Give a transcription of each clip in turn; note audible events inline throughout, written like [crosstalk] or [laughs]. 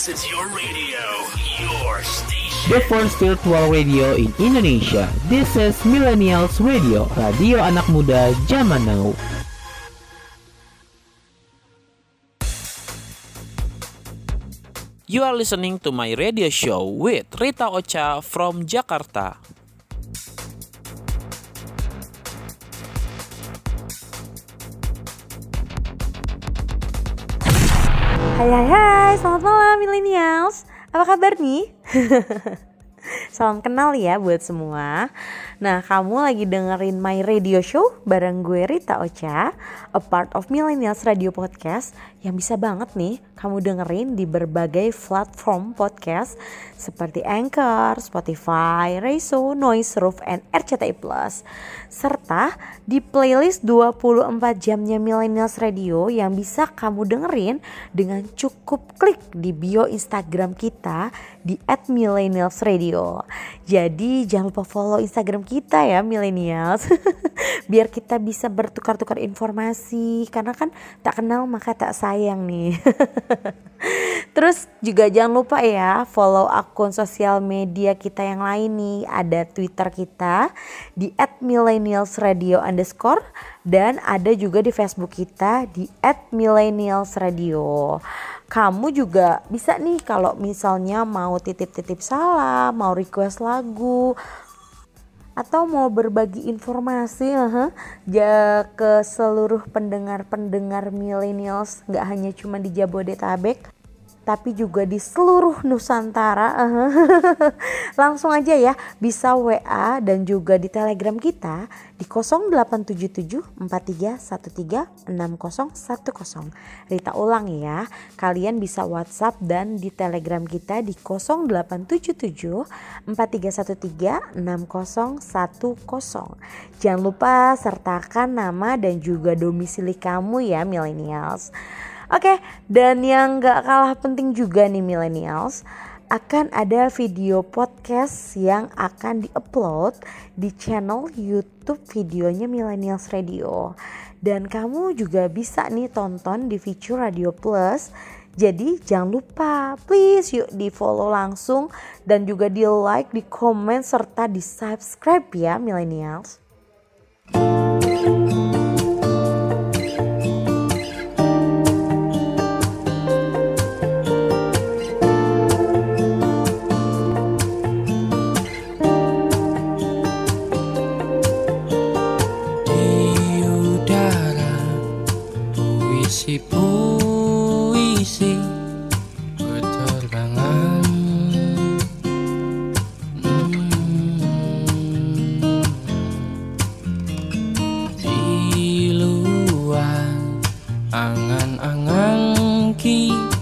This is your radio, your station. The first virtual radio in Indonesia. This is Millennials Radio, radio anak muda zaman now. You are listening to my radio show with Rita Ocha from Jakarta. Hai hai hai, selamat malam millennials. Apa kabar nih? [laughs] Salam kenal ya buat semua. Nah kamu lagi dengerin My Radio Show bareng gue Rita Ocha A part of Millennials Radio Podcast Yang bisa banget nih kamu dengerin di berbagai platform podcast Seperti Anchor, Spotify, Reso, Noise Roof, and RCTI Plus Serta di playlist 24 jamnya Millennials Radio Yang bisa kamu dengerin dengan cukup klik di bio Instagram kita di @millennialsradio. Jadi jangan lupa follow Instagram kita ya millennials. [laughs] Biar kita bisa bertukar-tukar informasi karena kan tak kenal maka tak sayang nih. [laughs] Terus juga jangan lupa ya follow akun sosial media kita yang lain nih. Ada Twitter kita di @millennialsradio underscore dan ada juga di Facebook kita di @millennialsradio kamu juga bisa nih kalau misalnya mau titip-titip salam, mau request lagu atau mau berbagi informasi uh, ya ke seluruh pendengar-pendengar millennials nggak hanya cuma di Jabodetabek tapi juga di seluruh Nusantara. [laughs] Langsung aja ya, bisa WA dan juga di Telegram kita di 087743136010. Rita ulang ya, kalian bisa WhatsApp dan di Telegram kita di 087743136010. Jangan lupa sertakan nama dan juga domisili kamu ya millennials. Oke, dan yang gak kalah penting juga nih millennials, akan ada video podcast yang akan diupload di channel YouTube videonya Millennials Radio. Dan kamu juga bisa nih tonton di Feature Radio Plus. Jadi jangan lupa, please yuk di follow langsung dan juga di like, di komen serta di subscribe ya Millennials. Puisi-puisi berterbangan Hmm. Di luar angan-angan kita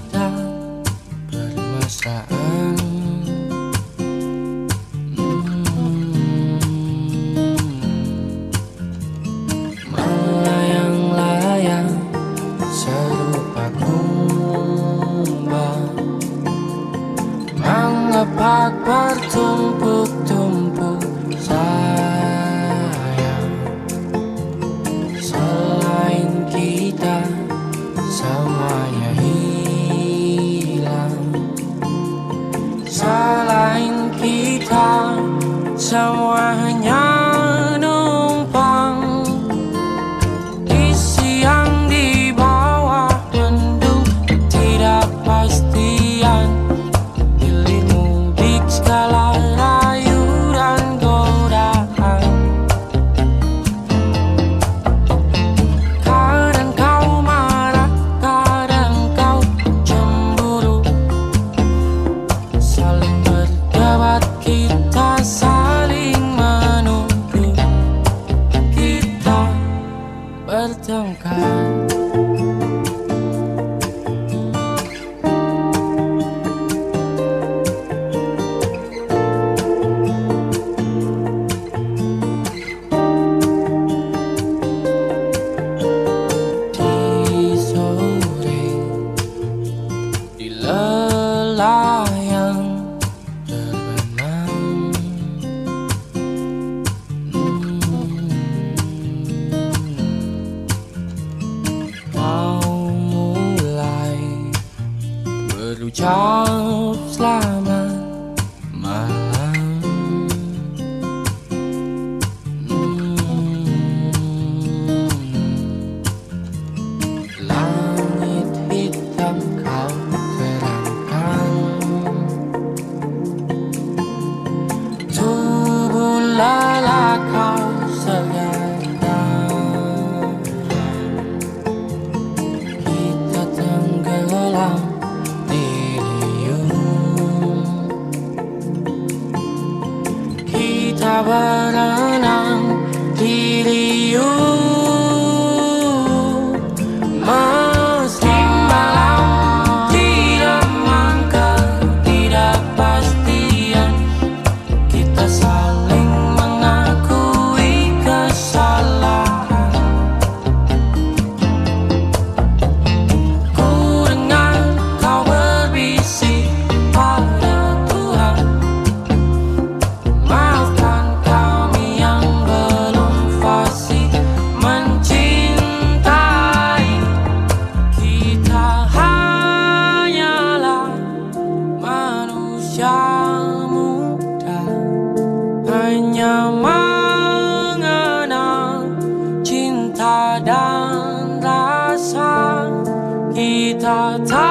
Kita tak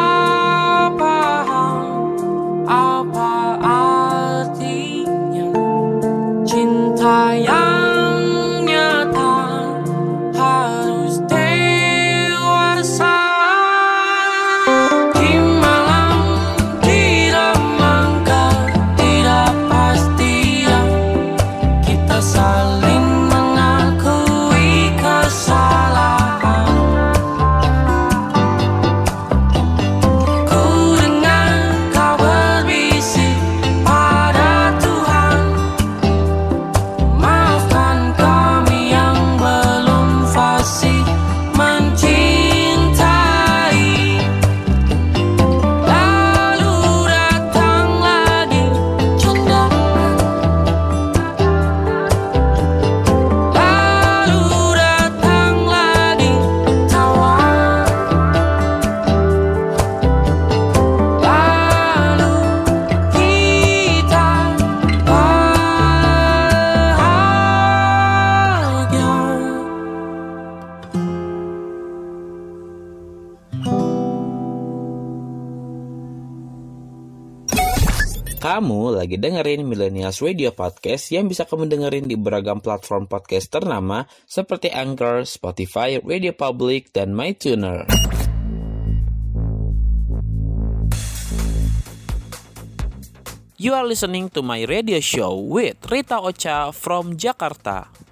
dengerin Millennials Radio Podcast yang bisa kamu dengerin di beragam platform podcast ternama seperti Anchor, Spotify, Radio Public, dan MyTuner. You are listening to my radio show with Rita Ocha from Jakarta.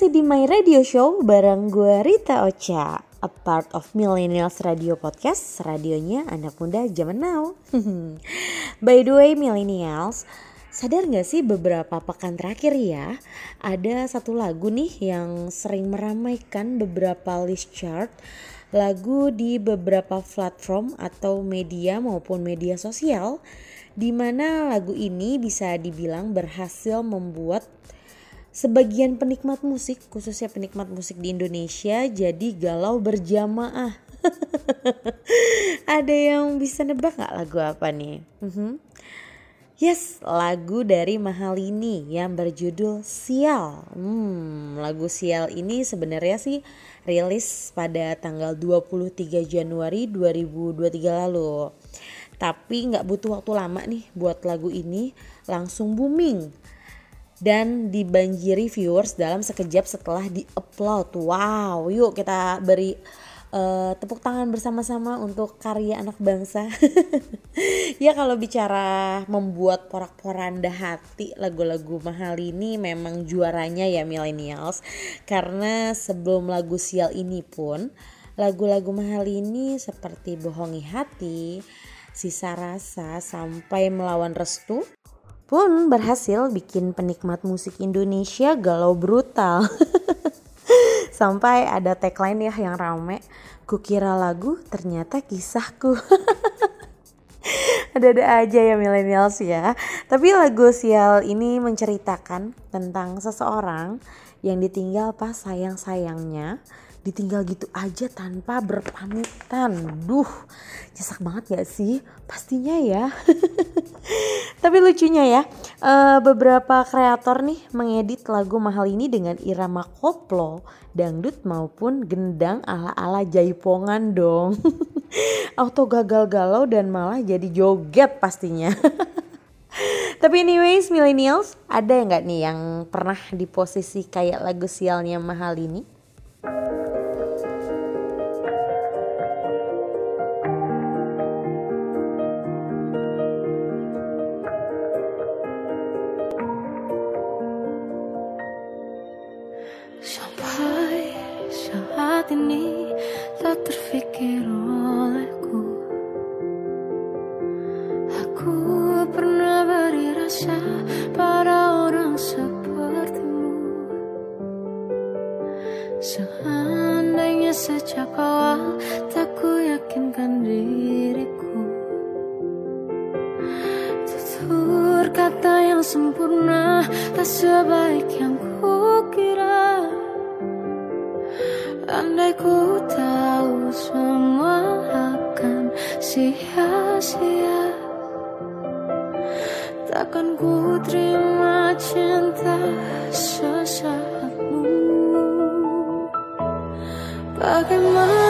Masih di My Radio Show bareng gue Rita Ocha A part of Millennials Radio Podcast Radionya anak muda zaman now. [laughs] By the way Millennials Sadar gak sih beberapa pekan terakhir ya Ada satu lagu nih yang sering meramaikan beberapa list chart Lagu di beberapa platform atau media maupun media sosial di mana lagu ini bisa dibilang berhasil membuat sebagian penikmat musik, khususnya penikmat musik di Indonesia, jadi galau berjamaah. [laughs] Ada yang bisa nebak nggak lagu apa nih? Mhm. Yes, lagu dari Mahalini yang berjudul Sial. Hmm, lagu Sial ini sebenarnya sih rilis pada tanggal 23 Januari 2023 lalu. Tapi nggak butuh waktu lama nih buat lagu ini langsung booming dan dibanjiri viewers dalam sekejap setelah di-upload. Wow, yuk kita beri eh, tepuk tangan bersama-sama untuk karya anak bangsa. [laughs] ya kalau bicara membuat porak-poranda hati lagu-lagu mahal ini memang juaranya ya millennials. Karena sebelum lagu sial ini pun lagu-lagu mahal ini seperti bohongi hati, sisa rasa sampai melawan restu pun berhasil bikin penikmat musik Indonesia galau brutal. [laughs] Sampai ada tagline ya yang rame, kukira lagu ternyata kisahku. [laughs] Ada-ada aja ya millennials ya. Tapi lagu sial ini menceritakan tentang seseorang yang ditinggal pas sayang-sayangnya ditinggal gitu aja tanpa berpamitan. Duh, nyesak banget gak sih? Pastinya ya. [laughs] Tapi lucunya ya, eh, beberapa kreator nih mengedit lagu mahal ini dengan irama koplo, dangdut maupun gendang ala-ala jaipongan dong. [laughs] Auto gagal galau dan malah jadi joget pastinya. [laughs] Tapi anyways millennials, ada nggak nih yang pernah di posisi kayak lagu sialnya mahal ini? Saat ini tak terfikir olehku. Aku pernah beri rasa pada orang sepertimu. Seandainya sejak awal tak ku yakinkan diriku. Tutur kata yang sempurna tak sebaik yang kukira Andai ku tahu semua akan sia-sia. Takkan ku terima cinta sesaatmu Bagaimana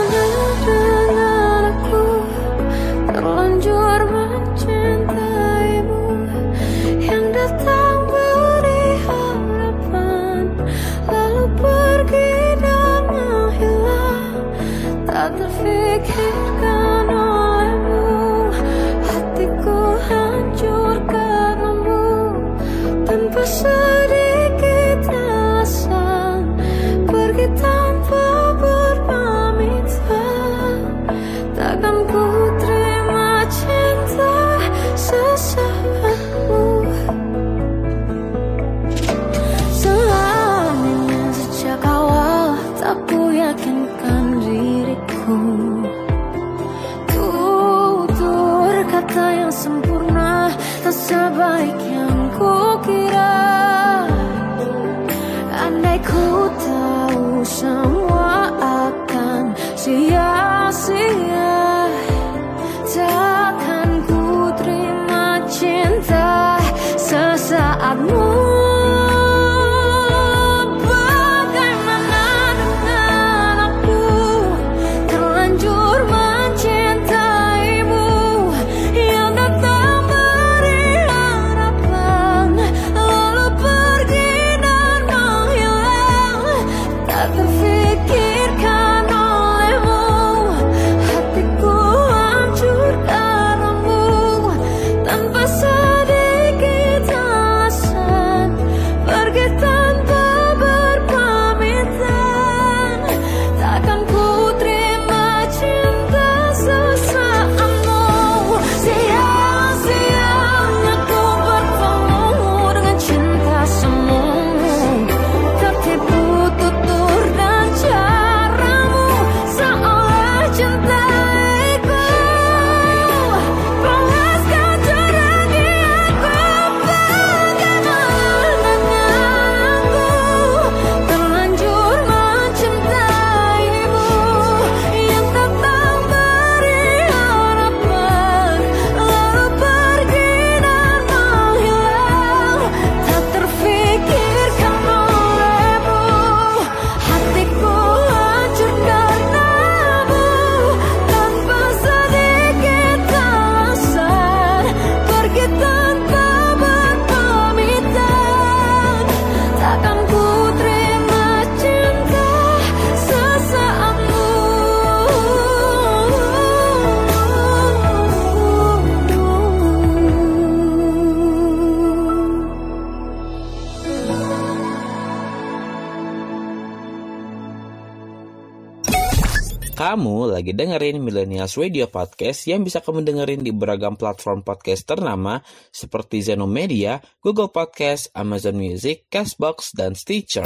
Kamu lagi dengerin Millennials Radio Podcast yang bisa kamu dengerin di beragam platform podcast ternama seperti Zeno Media, Google Podcast, Amazon Music, Castbox, dan Stitcher.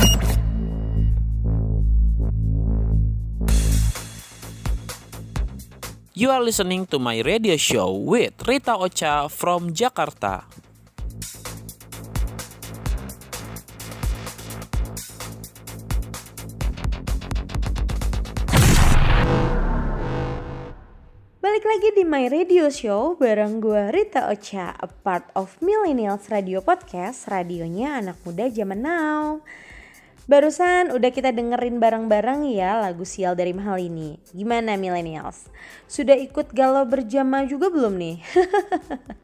You are listening to my radio show with Rita Ocha from Jakarta. Lagi di My Radio Show bareng gue Rita Ocha, a part of Millennials Radio Podcast, radionya anak muda zaman now. Barusan udah kita dengerin bareng-bareng ya lagu sial dari mahal ini. Gimana Millennials? Sudah ikut galau berjamaah juga belum nih? [laughs]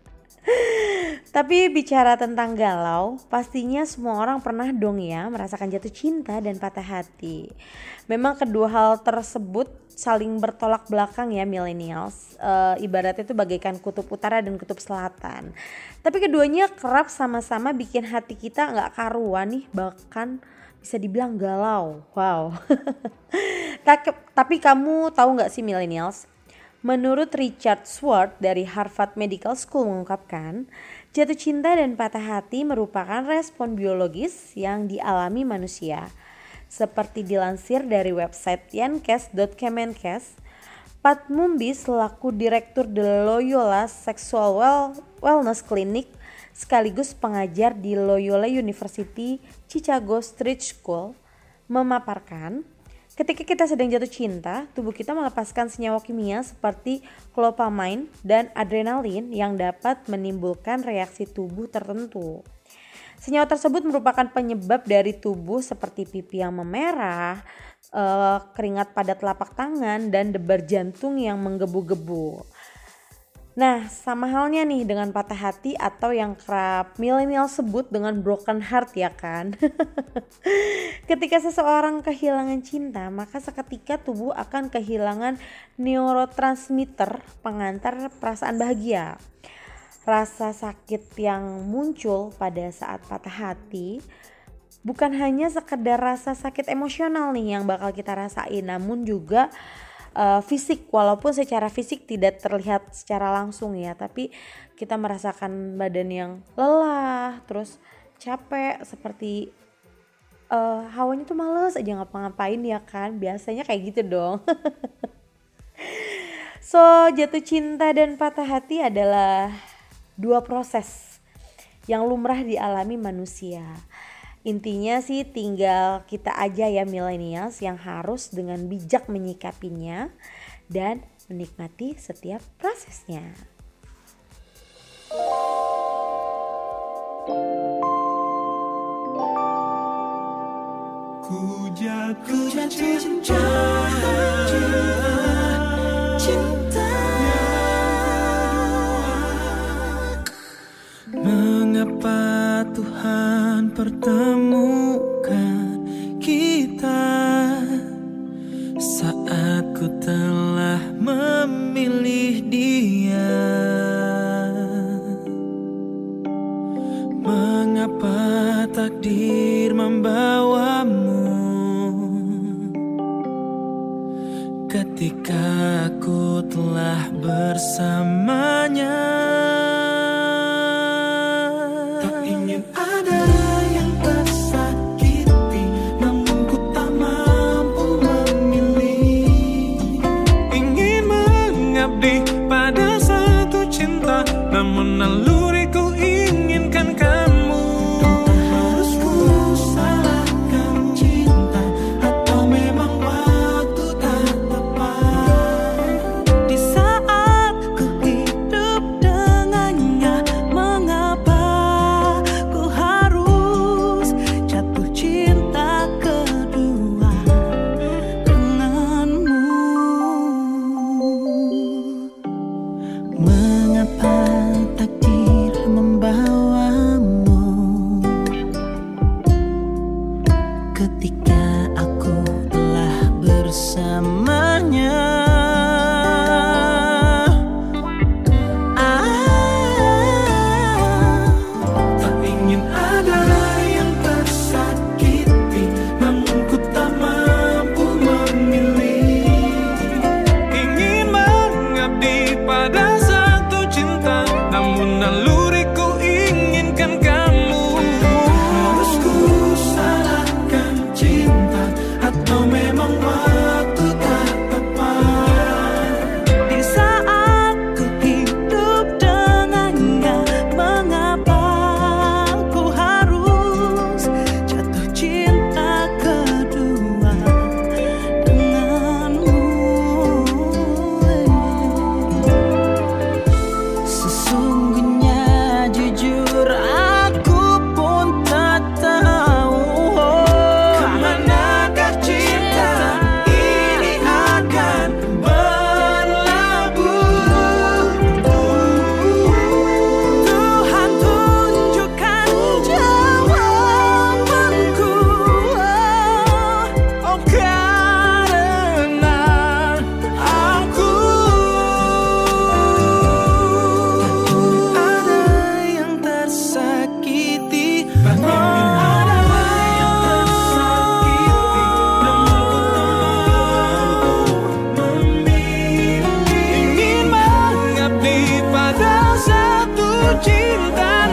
Tapi bicara tentang galau, pastinya semua orang pernah dong ya merasakan jatuh cinta dan patah hati. Memang kedua hal tersebut saling bertolak belakang ya millennials. Eh, ibaratnya itu bagaikan kutub utara dan kutub selatan. Tapi keduanya kerap sama-sama bikin hati kita nggak karuan nih, bahkan bisa dibilang galau. Wow. [laughs] Tapi kamu tahu nggak sih millennials? Menurut Richard Swart dari Harvard Medical School mengungkapkan, jatuh cinta dan patah hati merupakan respon biologis yang dialami manusia. Seperti dilansir dari website yankes.kemenkes, Pat Mumbi selaku Direktur The Loyola Sexual Well- Wellness Clinic sekaligus pengajar di Loyola University Chicago Street School memaparkan Ketika kita sedang jatuh cinta, tubuh kita melepaskan senyawa kimia seperti clopamine dan adrenalin yang dapat menimbulkan reaksi tubuh tertentu. Senyawa tersebut merupakan penyebab dari tubuh seperti pipi yang memerah, eh, keringat pada telapak tangan, dan debar jantung yang menggebu-gebu. Nah, sama halnya nih dengan patah hati atau yang kerap milenial sebut dengan broken heart ya kan. [laughs] Ketika seseorang kehilangan cinta, maka seketika tubuh akan kehilangan neurotransmitter pengantar perasaan bahagia. Rasa sakit yang muncul pada saat patah hati bukan hanya sekedar rasa sakit emosional nih yang bakal kita rasain, namun juga uh, fisik. Walaupun secara fisik tidak terlihat secara langsung ya tapi kita merasakan badan yang lelah terus capek seperti uh, hawanya tuh males aja ngapa-ngapain ya kan? Biasanya kayak gitu dong. [laughs] So jatuh cinta dan patah hati adalah dua proses yang lumrah dialami manusia Intinya sih tinggal kita aja ya millennials yang harus dengan bijak menyikapinya dan menikmati setiap prosesnya. Ku jatuh cinta. kau satu cinta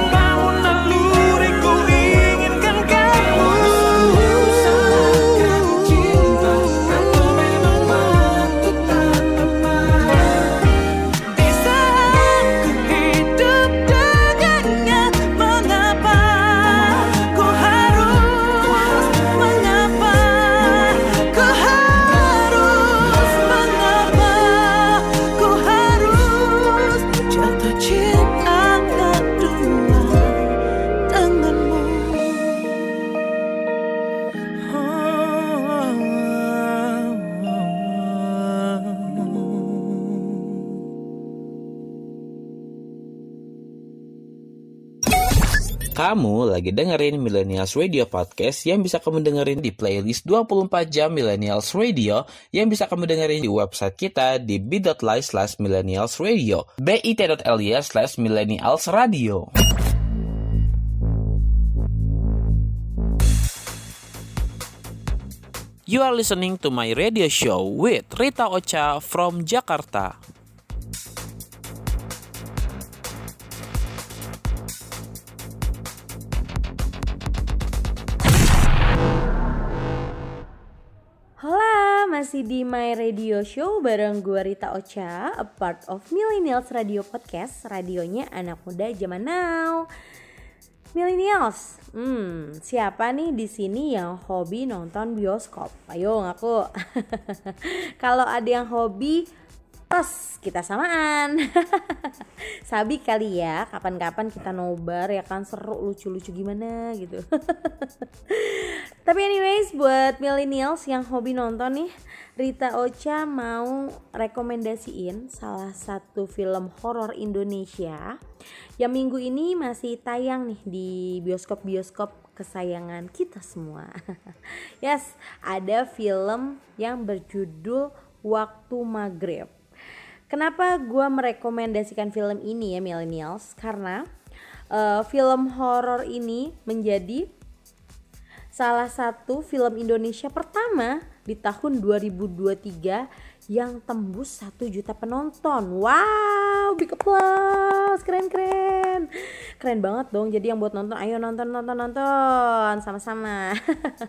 lagi dengerin Millennials Radio Podcast yang bisa kamu dengerin di playlist 24 jam Millennials Radio yang bisa kamu dengerin di website kita di bit.ly slash millennials radio bit.ly slash millennials radio. You are listening to my radio show with Rita Ocha from Jakarta. Masih di My Radio Show bareng gue Rita Ocha, a part of Millennials Radio Podcast, radionya anak muda zaman now. Millennials, hmm, siapa nih di sini yang hobi nonton bioskop? Ayo ngaku. [laughs] Kalau ada yang hobi, Tos, kita samaan. [laughs] Sabi kali ya, kapan-kapan kita nobar ya kan seru lucu-lucu gimana gitu. [laughs] Tapi anyways, buat millennials yang hobi nonton nih, Rita Ocha mau rekomendasiin salah satu film horor Indonesia yang minggu ini masih tayang nih di bioskop-bioskop kesayangan kita semua. [laughs] yes, ada film yang berjudul Waktu Maghrib. Kenapa gue merekomendasikan film ini ya millennials? Karena uh, film horor ini menjadi salah satu film Indonesia pertama di tahun 2023 yang tembus 1 juta penonton. Wow, big applause, keren keren, keren banget dong. Jadi yang buat nonton, ayo nonton nonton nonton sama-sama.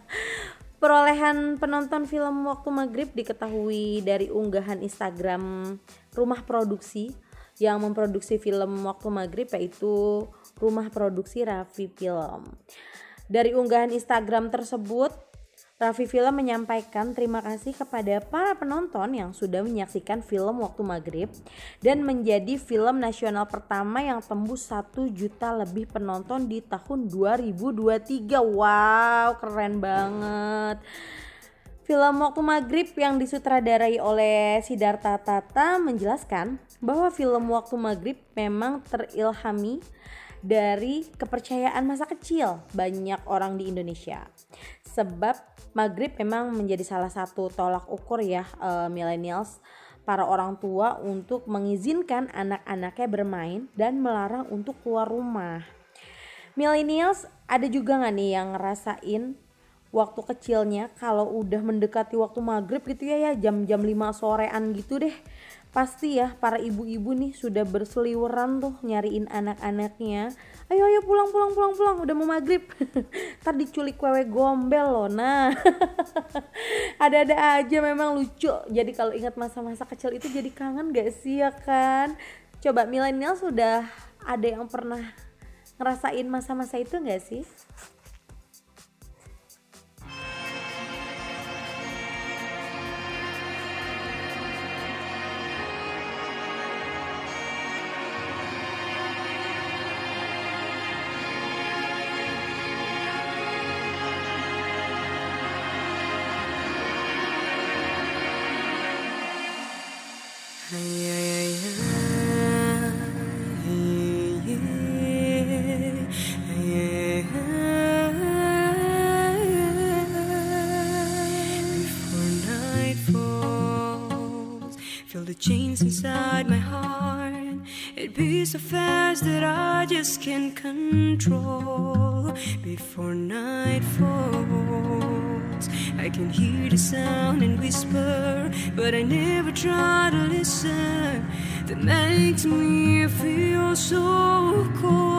[laughs] Perolehan penonton film Waktu Maghrib diketahui dari unggahan Instagram rumah produksi yang memproduksi film Waktu Maghrib yaitu rumah produksi Raffi Film. Dari unggahan Instagram tersebut, Raffi Film menyampaikan terima kasih kepada para penonton yang sudah menyaksikan film Waktu Maghrib dan menjadi film nasional pertama yang tembus 1 juta lebih penonton di tahun 2023. Wow, keren banget. Film Waktu Maghrib yang disutradarai oleh Siddhartha Tata menjelaskan bahwa film Waktu Maghrib memang terilhami dari kepercayaan masa kecil banyak orang di Indonesia. Sebab Maghrib memang menjadi salah satu tolak ukur ya uh, millennials para orang tua untuk mengizinkan anak-anaknya bermain dan melarang untuk keluar rumah. Millennials ada juga nggak nih yang ngerasain waktu kecilnya kalau udah mendekati waktu maghrib gitu ya ya jam-jam 5 sorean gitu deh pasti ya para ibu-ibu nih sudah berseliweran tuh nyariin anak-anaknya. Ayo ayo pulang pulang pulang pulang udah mau maghrib. [laughs] Ntar diculik wewe gombel loh nah. [laughs] Ada-ada aja memang lucu. Jadi kalau ingat masa-masa kecil itu jadi kangen gak sih ya kan? Coba milenial sudah ada yang pernah ngerasain masa-masa itu gak sih So fast that I just can't control. Before night falls, I can hear the sound and whisper, but I never try to listen. That makes me feel so cold,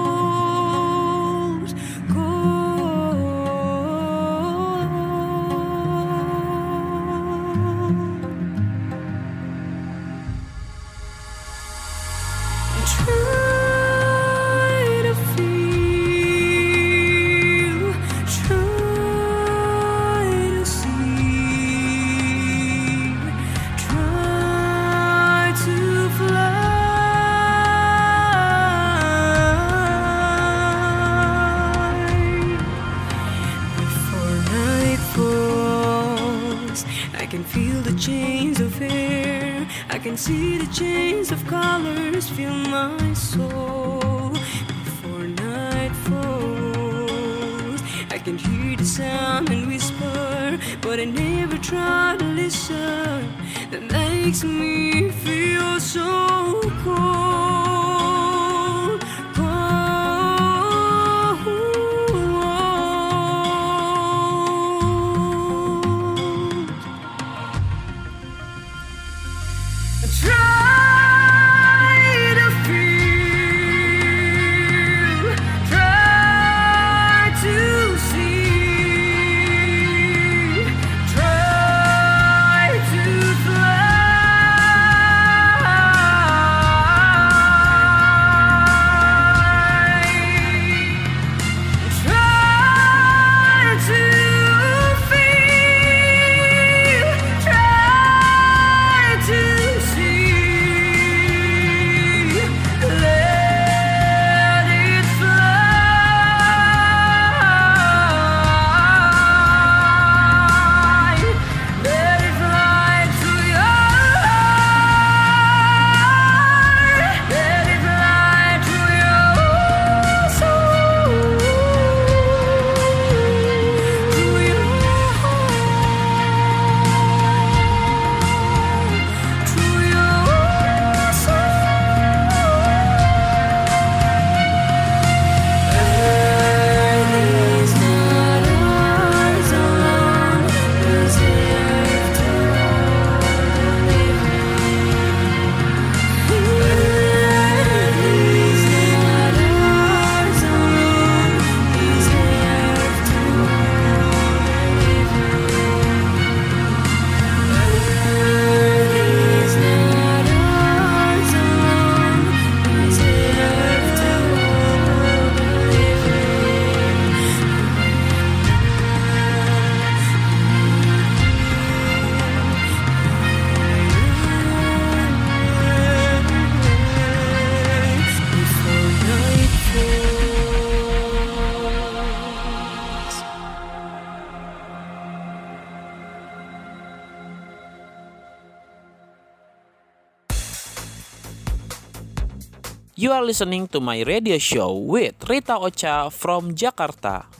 You are listening to my radio show with Rita Ocha from Jakarta.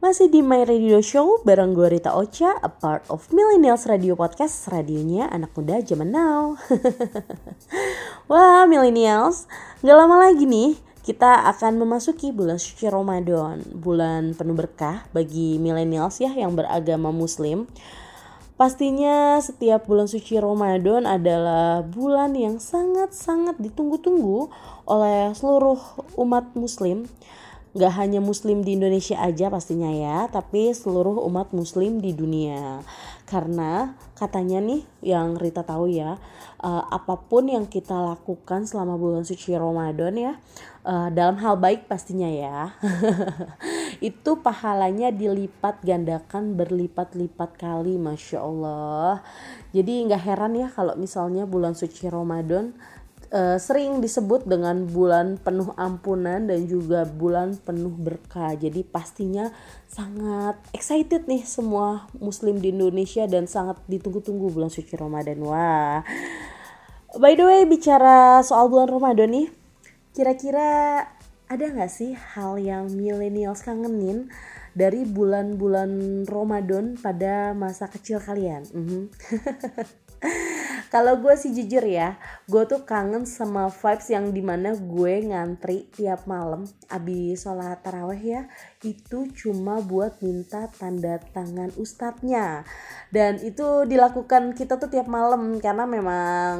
Masih di My Radio Show bareng gue Rita Ocha, a part of Millennials Radio Podcast, radionya anak muda zaman now. [laughs] Wah, Millennials, gak lama lagi nih kita akan memasuki bulan suci Ramadan, bulan penuh berkah bagi millennials ya yang beragama muslim. Pastinya setiap bulan suci Ramadan adalah bulan yang sangat-sangat ditunggu-tunggu oleh seluruh umat muslim Gak hanya muslim di Indonesia aja pastinya ya, tapi seluruh umat muslim di dunia. Karena katanya nih yang Rita tahu ya, eh, apa pun yang kita lakukan selama bulan suci Ramadan ya, eh, dalam hal baik pastinya ya, [laughs] itu pahalanya dilipat gandakan berlipat-lipat kali, masya Allah. Jadi nggak heran ya kalau misalnya bulan suci Ramadan eh, sering disebut dengan bulan penuh ampunan dan juga bulan penuh berkah. Jadi pastinya sangat excited nih semua muslim di Indonesia dan sangat ditunggu-tunggu bulan suci Ramadan. Wah. By the way, bicara soal bulan Ramadan nih, kira-kira ada nggak sih hal yang millennials kangenin dari bulan-bulan Ramadan pada masa kecil kalian? Mhm. [laughs] Kalau gue sih jujur ya, gue tuh kangen sama vibes yang di mana gue ngantri tiap malam abis sholat taraweh ya, itu cuma buat minta tanda tangan ustadznya. Dan itu dilakukan kita tuh tiap malam karena memang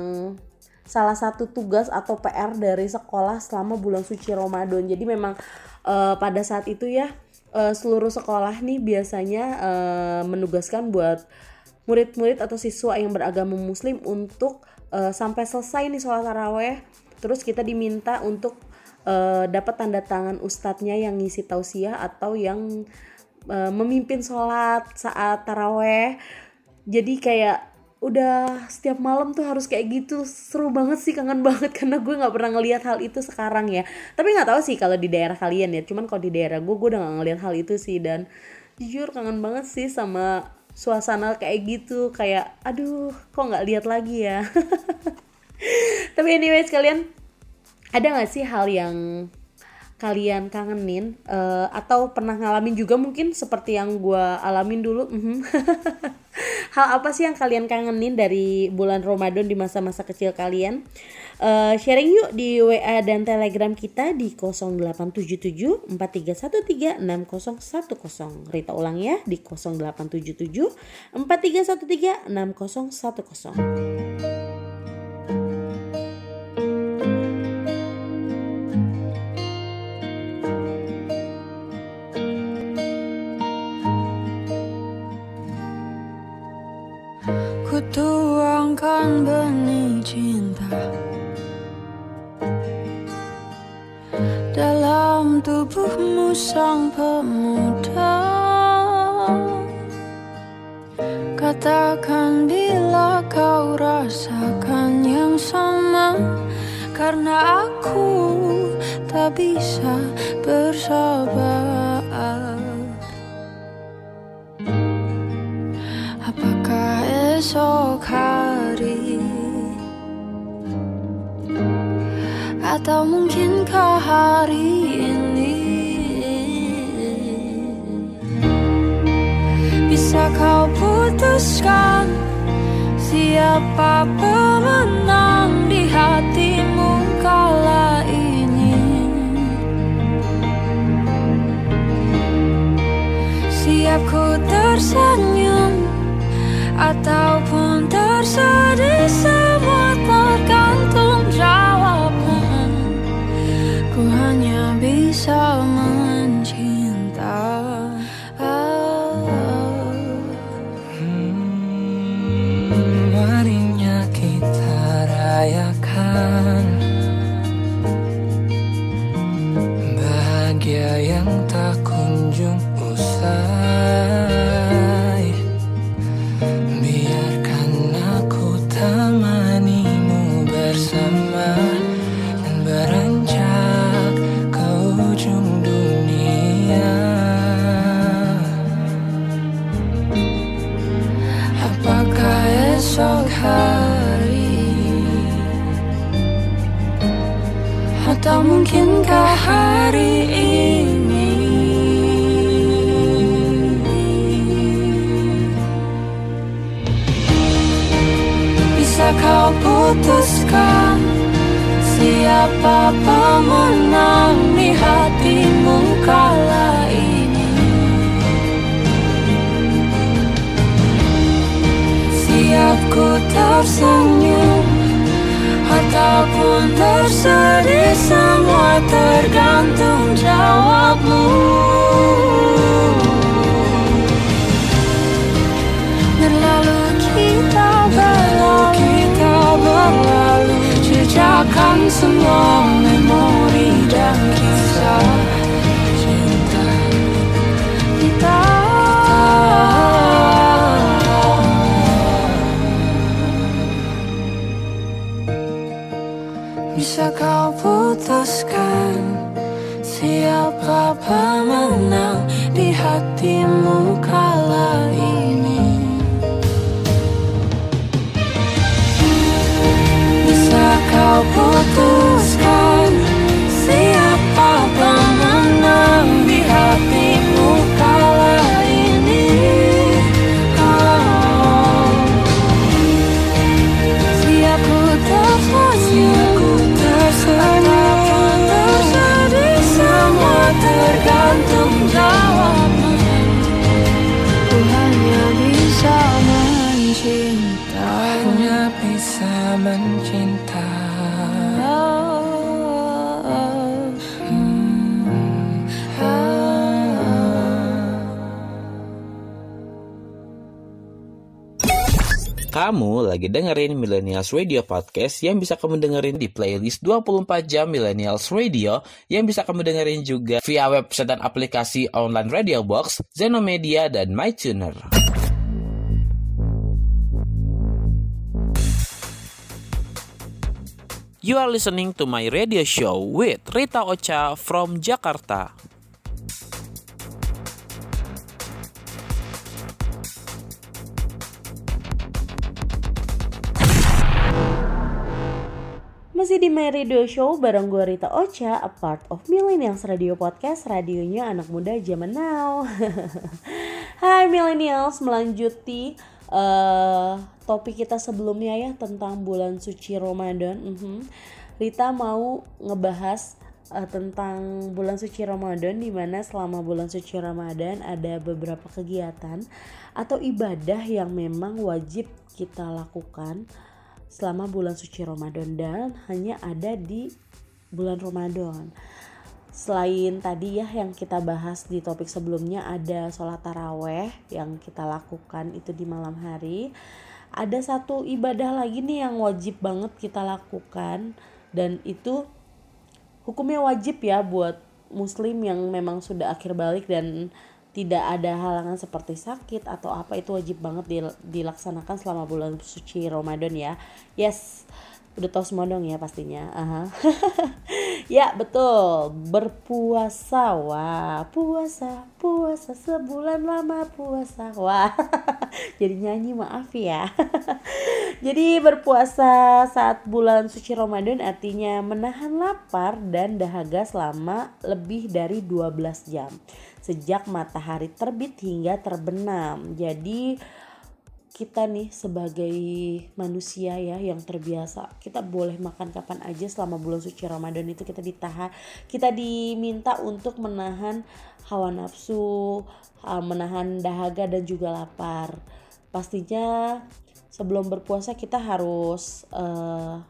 salah satu tugas atau PR dari sekolah selama bulan suci Ramadan. Jadi memang eh, pada saat itu ya eh, seluruh sekolah nih biasanya eh, menugaskan buat murid-murid atau siswa yang beragama muslim untuk eh, sampai selesai nih sholat taraweh terus kita diminta untuk eh, dapat tanda tangan ustadznya yang ngisi tausiah atau yang eh, memimpin sholat saat taraweh jadi kayak udah setiap malam tuh harus kayak gitu. Seru banget sih kangen [laughs] banget karena gue nggak pernah ngelihat hal itu sekarang ya. Tapi nggak tahu sih kalau di daerah kalian ya. Cuman kalau di daerah gue gue udah nggak ngelihat hal itu sih. Dan jujur kangen banget sih sama suasana kayak gitu. Kayak aduh kok nggak lihat lagi ya? [laughs] Tapi anyways kalian ada nggak sih hal yang kalian kangenin eh, atau pernah ngalamin juga mungkin seperti yang gue alamin dulu mhm. [laughs] hal apa sih yang kalian kangenin dari bulan Ramadan di masa-masa kecil kalian? Eh, sharing yuk di WA dan Telegram kita di 0877 4313 6010 Rita ulang ya di 0877 4313 6010 di lagi dengerin Millennials Radio Podcast yang bisa kamu dengerin di playlist 24 jam Millennials Radio yang bisa kamu dengerin juga via website dan aplikasi online Radio Box, Zenomedia, dan MyTuner. You are listening to my radio show with Rita Ocha from Jakarta. Masih di My Radio Show bareng gue Rita Ocha, a part of Millennials Radio Podcast, radionya anak muda zaman now. [laughs] Hai Millennials, melanjuti uh, topik kita sebelumnya ya tentang bulan suci Ramadan. Mhm. Rita mau ngebahas uh, tentang bulan suci Ramadan di mana selama bulan suci Ramadan ada beberapa kegiatan atau ibadah yang memang wajib kita lakukan selama bulan suci Ramadan dan hanya ada di bulan Ramadan. Selain tadi ya yang kita bahas di topik sebelumnya ada sholat taraweh yang kita lakukan itu di malam hari. Ada satu ibadah lagi nih yang wajib banget kita lakukan dan itu hukumnya wajib ya buat muslim yang memang sudah akhir balik dan tidak ada halangan seperti sakit atau apa itu wajib banget dilaksanakan selama bulan suci Ramadan ya. Yes, udah tahu semua dong ya pastinya. Aha. [laughs] ya betul, berpuasa. Wah, puasa, puasa sebulan lama puasa. Wah, [laughs] jadi nyanyi maaf ya. [laughs] jadi berpuasa saat bulan suci Ramadan artinya menahan lapar dan dahaga selama lebih dari 12 jam sejak matahari terbit hingga terbenam. Jadi kita nih sebagai manusia ya yang terbiasa kita boleh makan kapan aja selama bulan suci Ramadan itu kita ditahan. Kita diminta untuk menahan hawa nafsu menahan dahaga dan juga lapar. Pastinya sebelum berpuasa kita harus uh,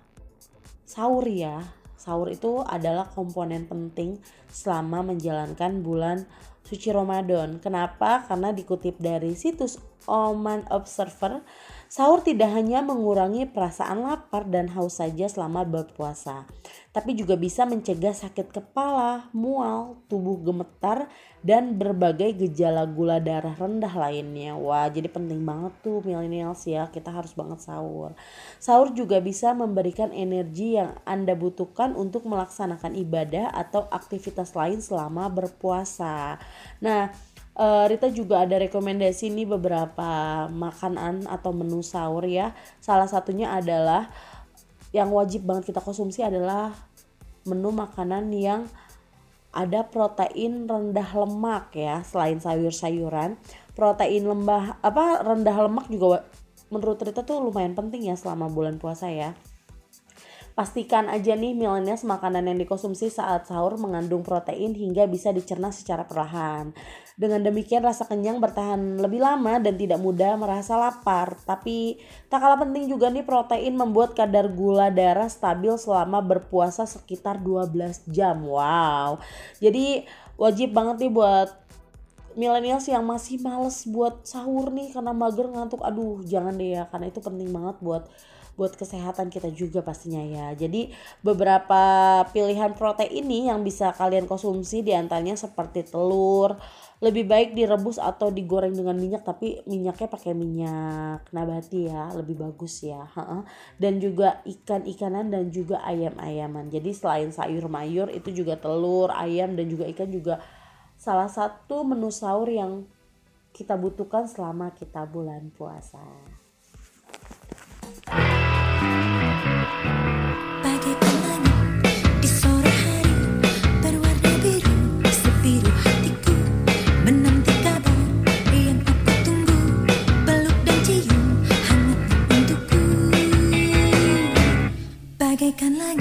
sahur ya sahur itu adalah komponen penting selama menjalankan bulan suci Ramadan. Kenapa? Karena dikutip dari situs Oman Observer, sahur tidak hanya mengurangi perasaan lapar dan haus saja selama berpuasa, tapi juga bisa mencegah sakit kepala, mual, tubuh gemetar, dan berbagai gejala gula darah rendah lainnya. Wah, jadi penting banget tuh millennials ya, kita harus banget sahur. Sahur juga bisa memberikan energi yang Anda butuhkan untuk melaksanakan ibadah atau aktivitas lain selama berpuasa. Nah, uh, Rita juga ada rekomendasi nih beberapa makanan atau menu sahur ya. Salah satunya adalah yang wajib banget kita konsumsi adalah menu makanan yang ada protein rendah lemak ya selain sayur-sayuran protein lembah apa rendah lemak juga menurut Rita tuh lumayan penting ya selama bulan puasa ya Pastikan aja nih milenials makanan yang dikonsumsi saat sahur mengandung protein hingga bisa dicerna secara perlahan. Dengan demikian rasa kenyang bertahan lebih lama dan tidak mudah merasa lapar. Tapi tak kalah penting juga nih protein membuat kadar gula darah stabil selama berpuasa sekitar 12 jam. Wow. Jadi wajib banget nih buat milenials yang masih males buat sahur nih karena mager ngantuk. Aduh, jangan deh ya karena itu penting banget buat buat kesehatan kita juga pastinya ya. Jadi beberapa pilihan protein ini yang bisa kalian konsumsi di antaranya seperti telur, lebih baik direbus atau digoreng dengan minyak tapi minyaknya pakai minyak nabati ya lebih bagus ya dan juga ikan-ikanan dan juga ayam-ayaman jadi selain sayur mayur itu juga telur ayam dan juga ikan juga salah satu menu sahur yang kita butuhkan selama kita bulan puasa. 给灿烂。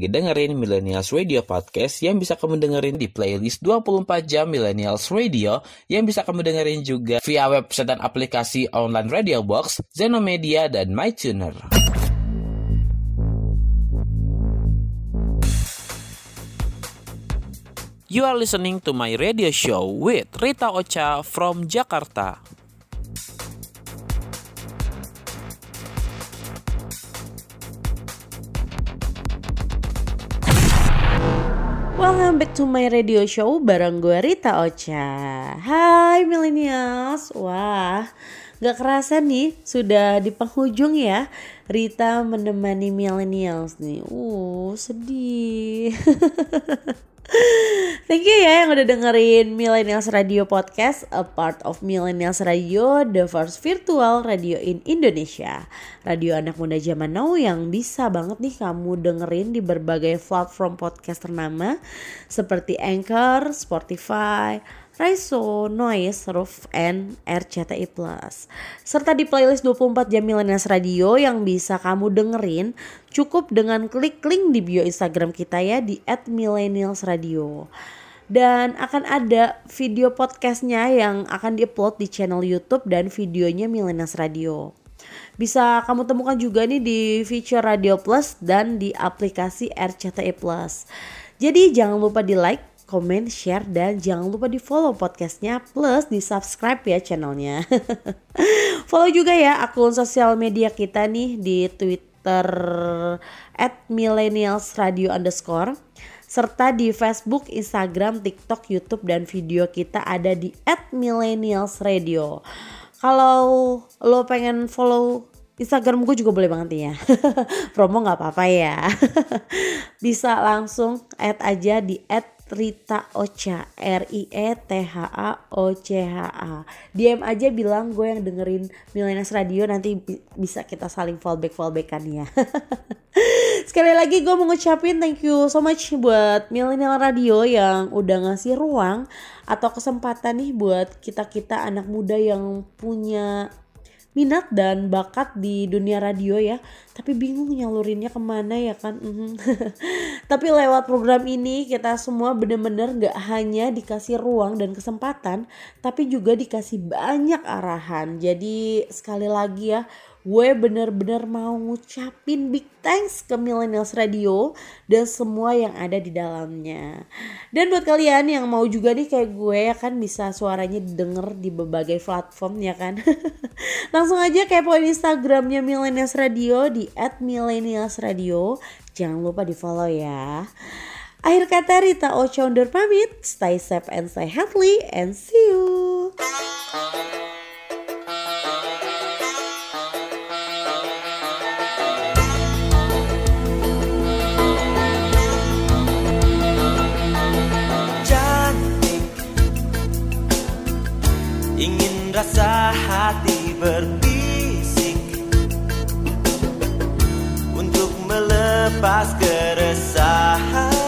Lagi dengerin Millennials Radio Podcast yang bisa kamu dengerin di playlist 24 jam Millennials Radio yang bisa kamu dengerin juga via website dan aplikasi online Radio Box, Zenomedia, dan MyTuner. You are listening to my radio show with Rita Ocha from Jakarta. Welcome back to my radio show bareng gue Rita Ocha. Hai millennials. Wah gak kerasa nih sudah di penghujung ya Rita menemani millennials nih. Uh sedih [laughs] [laughs] Thank you ya yang udah dengerin Millennials Radio Podcast, a part of Millennials Radio, the first virtual radio in Indonesia. Radio anak muda zaman now yang bisa banget nih kamu dengerin di berbagai platform podcast ternama seperti Anchor, Spotify, Raiso, Noise, Roof, and RCTI Plus. Serta di playlist 24 jam Millennials Radio yang bisa kamu dengerin cukup dengan klik link di bio Instagram kita ya di @millennialsradio. Dan akan ada video podcastnya yang akan diupload di channel YouTube dan videonya Millennials Radio. Bisa kamu temukan juga nih di feature Radio Plus dan di aplikasi RCTI Plus. Jadi jangan lupa di like, komen, share, dan jangan lupa di follow podcastnya plus di subscribe ya channelnya. [laughs] follow juga ya akun sosial media kita nih di Twitter at millennials underscore serta di Facebook, Instagram, TikTok, YouTube, dan video kita ada di @millennials radio. Kalau lo pengen follow Instagram gue juga boleh banget ya. [laughs] Promo nggak apa-apa ya. [laughs] Bisa langsung add aja di add Rita Ocha R I E T H A O C H A. DM aja bilang gue yang dengerin Millennials Radio nanti bi- bisa kita saling fallback fallbackan ya. [laughs] Sekali lagi gue mau ngucapin thank you so much buat Millennial Radio yang udah ngasih ruang atau kesempatan nih buat kita-kita anak muda yang punya minat dan bakat di dunia radio ya. Tapi bingung nyalurinnya ke mana ya kan? Mhm. [laughs] tapi lewat program ini kita semua bener-bener gak hanya dikasih ruang dan kesempatan tapi juga dikasih banyak arahan. Jadi sekali lagi ya gue bener-bener mau ngucapin big thanks ke Millennials Radio dan semua yang ada di dalamnya. Dan buat kalian yang mau juga nih kayak gue ya kan bisa suaranya didengar di berbagai platform ya kan. [laughs] Langsung aja kepoin Instagramnya Millennials Radio di @millennialsradio. Jangan lupa di follow ya. Akhir kata Rita Ocha undur pamit. Stay safe and stay healthy and see you. Rasa hati berbisik Untuk melepas keresahan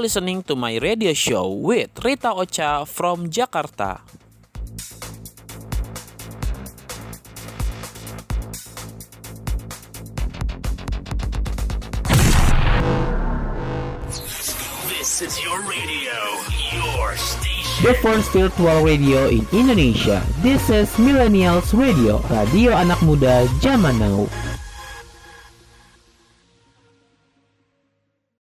listening to my radio show with Rita Ocha from Jakarta. This is your radio, your station. The first virtual radio in Indonesia. This is Millennials Radio, radio anak muda zaman now.